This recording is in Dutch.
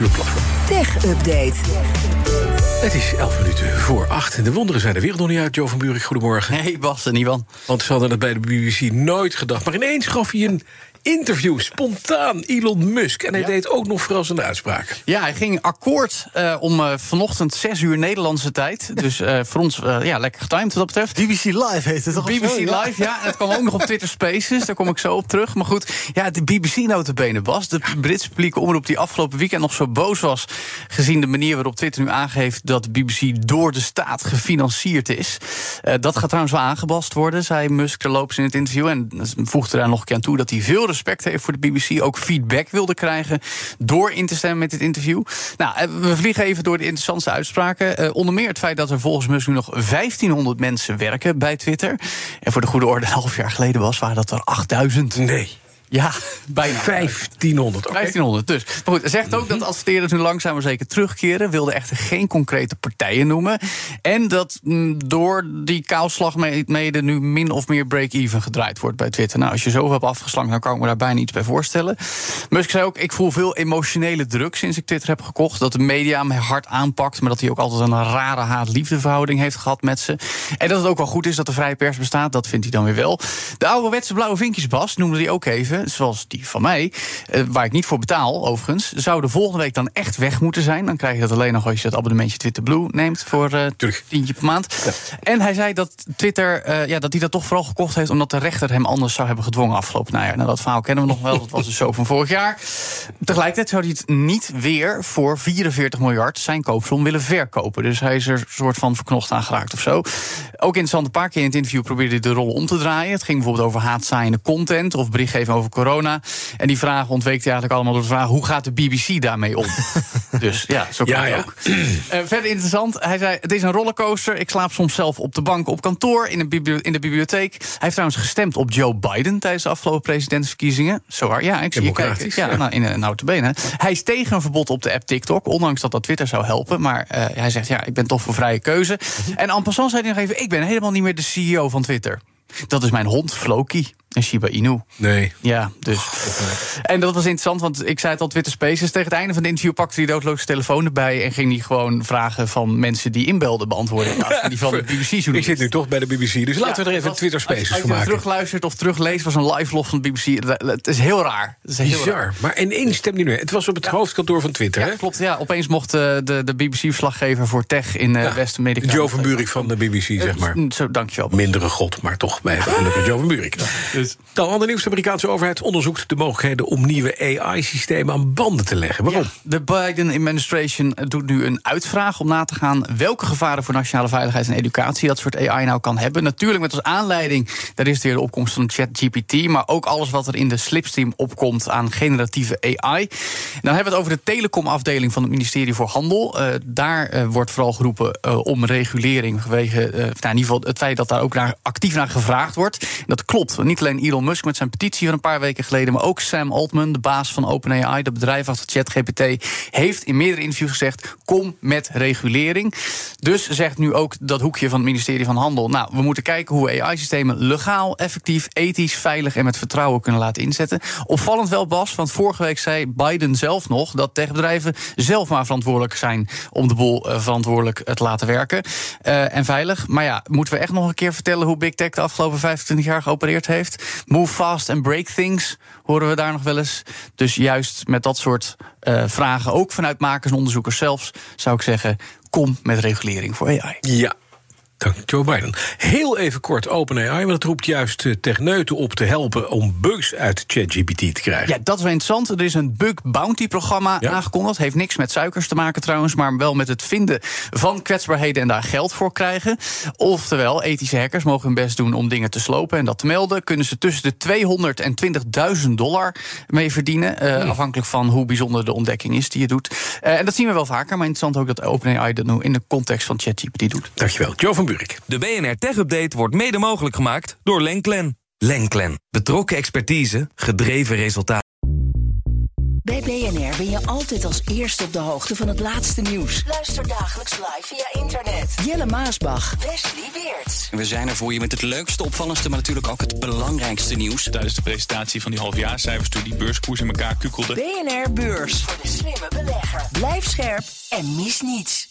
bestuurplatform. Tech Update. Het is 11 minuten voor 8. De wonderen zijn de wereld nog niet uit. Jo van Buurik, goedemorgen. Hey Bas en Ivan. Want ze hadden het bij de BBC nooit gedacht. Maar ineens gaf hij een interview, spontaan, Elon Musk. En hij Ja. deed ook nog verrassende uitspraken. Ja, hij ging akkoord eh, om eh, vanochtend 6 uur Nederlandse tijd. Dus eh, voor ons eh, ja, lekker getimed wat dat betreft. BBC Live heet het toch? BBC zo? Ja. Live, ja. En het kwam ook nog op Twitter Spaces. Daar kom ik zo op terug. Maar goed, ja, de BBC notabene, Bas. De Britse publieke omroep die afgelopen weekend nog zo boos was... gezien de manier waarop Twitter nu aangeeft... dat de BBC door de staat gefinancierd is. Eh, dat gaat trouwens wel aangebast worden, zei Musk terloops in het interview. En voegde daar nog een keer aan toe dat hij veel respect heeft voor de BBC. Ook feedback wilde krijgen door in te stemmen met dit interview. Nou, eh, we vliegen even door de interessantste uitspraken. Eh, onder meer het feit dat er volgens Musk nu nog 1500 mensen werken bij Twitter. En voor de goede orde, een half jaar geleden was, waren dat er 8000. Nee. Ja, bijna. 1500. oké. 1500 dus. Maar goed, zegt ook dat adverteerders nu langzaam maar zeker terugkeren. Wilde echter geen concrete partijen noemen. En dat mm, door die kaalslag me- mede nu min of meer break-even gedraaid wordt bij Twitter. Nou, als je zoveel hebt afgeslankt, dan kan ik me daar bijna iets bij voorstellen. Musk zei ook, ik voel veel emotionele druk sinds ik Twitter heb gekocht. Dat de media me hard aanpakt, maar dat hij ook altijd een rare haat-liefdeverhouding heeft gehad met ze. En dat het ook wel goed is dat de vrije pers bestaat, dat vindt hij dan weer wel. De ouderwetse blauwe vinkjesbas noemde hij ook even, zoals die van mij, eh, waar ik niet voor betaal overigens, zou de volgende week dan echt weg moeten zijn. Dan krijg je dat alleen nog als je het abonnementje Twitter Blue neemt voor Tuurlijk. tientje per maand. En hij zei dat Twitter, eh, ja, dat hij dat toch vooral gekocht heeft omdat de rechter hem anders zou hebben gedwongen afgelopen najaar. Nou, dat verhaal kennen we nog wel, dat was dus zo van vorig jaar. Tegelijkertijd zou hij het niet weer voor 44 miljard zijn koopsom willen verkopen. Dus hij is er een soort van verknocht aan geraakt of zo. Ook interessant, een paar keer in het interview probeerde hij de rol om te draaien. Het ging bijvoorbeeld over haatzaaiende content of berichtgeving over corona. En die vragen ontweek hij eigenlijk allemaal door de vraag: hoe gaat de BBC daarmee om? dus ja, zo kan Ja, het ja. ook. Eh, verder interessant, hij zei: Het is een rollercoaster. Ik slaap soms zelf op de bank op kantoor, in, een in de bibliotheek. Hij heeft trouwens gestemd op Joe Biden tijdens de afgelopen presidentsverkiezingen. Zo ja, ik zie je kijken. Ja, nou, in een notabene. Hij is tegen een verbod op de app TikTok, ondanks dat dat Twitter zou helpen. Maar eh, hij zegt: Ja, ik ben toch voor vrije keuze. En en passant zei hij nog even: Ik ben helemaal niet meer de CEO van Twitter. Dat is mijn hond, Floki. En Shiba Inu. Nee. Ja, dus. En dat was interessant, want ik zei het al, Twitter Spaces. Tegen het einde van het interview pakte hij doodloos telefoon erbij... en ging hij gewoon vragen van mensen die inbelden beantwoorden. in die van de BBC Ik zit nu toch bij de BBC, dus laten we er even Twitter Spaces als, van Als je maken. terugluistert of terugleest, was een live log van de BBC. Het is heel raar. Het is heel raar. Bizar. Maar ineens stemt hij nu. Het was op het hoofdkantoor van Twitter, hè? klopt. Ja, opeens mocht eh, de, de BBC-verslaggever voor tech in uh, West-Amerika... Joe van Buurik van de BBC, zeg maar. Eh, Zo, dankjewel. Mindere god, maar toch, gelukkig Joe van Buurik. Dus- Dan nieuws. De Amerikaanse overheid onderzoekt de mogelijkheden... om nieuwe AI-systemen aan banden te leggen. Waarom? Ja, de Biden-administration doet nu een uitvraag om na te gaan welke gevaren voor nationale veiligheid en educatie dat soort AI nou kan hebben. Natuurlijk met als aanleiding, daar is het weer de opkomst van ChatGPT, maar ook alles wat er in de slipstream opkomt aan generatieve AI. Dan hebben we het over de telecomafdeling van het ministerie voor Handel. Eh, daar eh, wordt vooral geroepen eh, om regulering vanwege eh, nou, in ieder geval het feit dat daar ook naar, actief naar gevraagd wordt. Dat klopt. Niet alleen Elon Musk met zijn petitie van een paar weken geleden, maar ook Sam Altman, de baas van OpenAI, dat bedrijf achter ChatGPT, heeft in meerdere interviews gezegd: kom met regulering. Dus zegt nu ook dat hoekje van het ministerie van Handel. Nou, we moeten kijken hoe we AI-systemen legaal, effectief, ethisch, veilig en met vertrouwen kunnen laten inzetten. Opvallend wel, Bas, want vorige week zei Biden zelf nog dat techbedrijven zelf maar verantwoordelijk zijn om de boel eh, verantwoordelijk eh, te laten werken eh, en veilig. Maar ja, moeten we echt nog een keer vertellen hoe Big Tech de afgelopen 25 jaar geopereerd heeft? Move fast and break things, horen we daar nog wel eens. Dus juist met dat soort eh, vragen, ook vanuit makers en onderzoekers zelfs, zou ik zeggen: kom met regulering voor AI. Ja. Dank Joe Biden. Heel even kort OpenAI, want het roept juist eh, techneuten op te helpen om bugs uit ChatGPT te krijgen. Ja, dat is wel interessant. Er is een bug bounty programma Ja. aangekondigd. Heeft niks met suikers te maken trouwens, maar wel met het vinden van kwetsbaarheden en daar geld voor krijgen. Oftewel, ethische hackers mogen hun best doen om dingen te slopen en dat te melden. Kunnen ze tussen de 200 en 20.000 dollar mee verdienen. eh, Afhankelijk van hoe bijzonder de ontdekking is die je doet. Eh, en dat zien we wel vaker, maar interessant ook dat OpenAI dat nu in de context van ChatGPT doet. Dankjewel, Joe van Buurik. De BNR Tech Update wordt mede mogelijk gemaakt door Lenklen. Lenklen. Betrokken expertise, gedreven resultaten. Bij BNR ben je altijd als eerste op de hoogte van het laatste nieuws. Luister dagelijks live via internet. Jelle Maasbach. Wesley Weerts. We zijn er voor je met het leukste, opvallendste, maar natuurlijk ook het belangrijkste nieuws. Tijdens de presentatie van die halfjaarcijfers toen die beurskoers in elkaar kukkelde. BNR Beurs. Voor de slimme belegger. scherp en mis niets.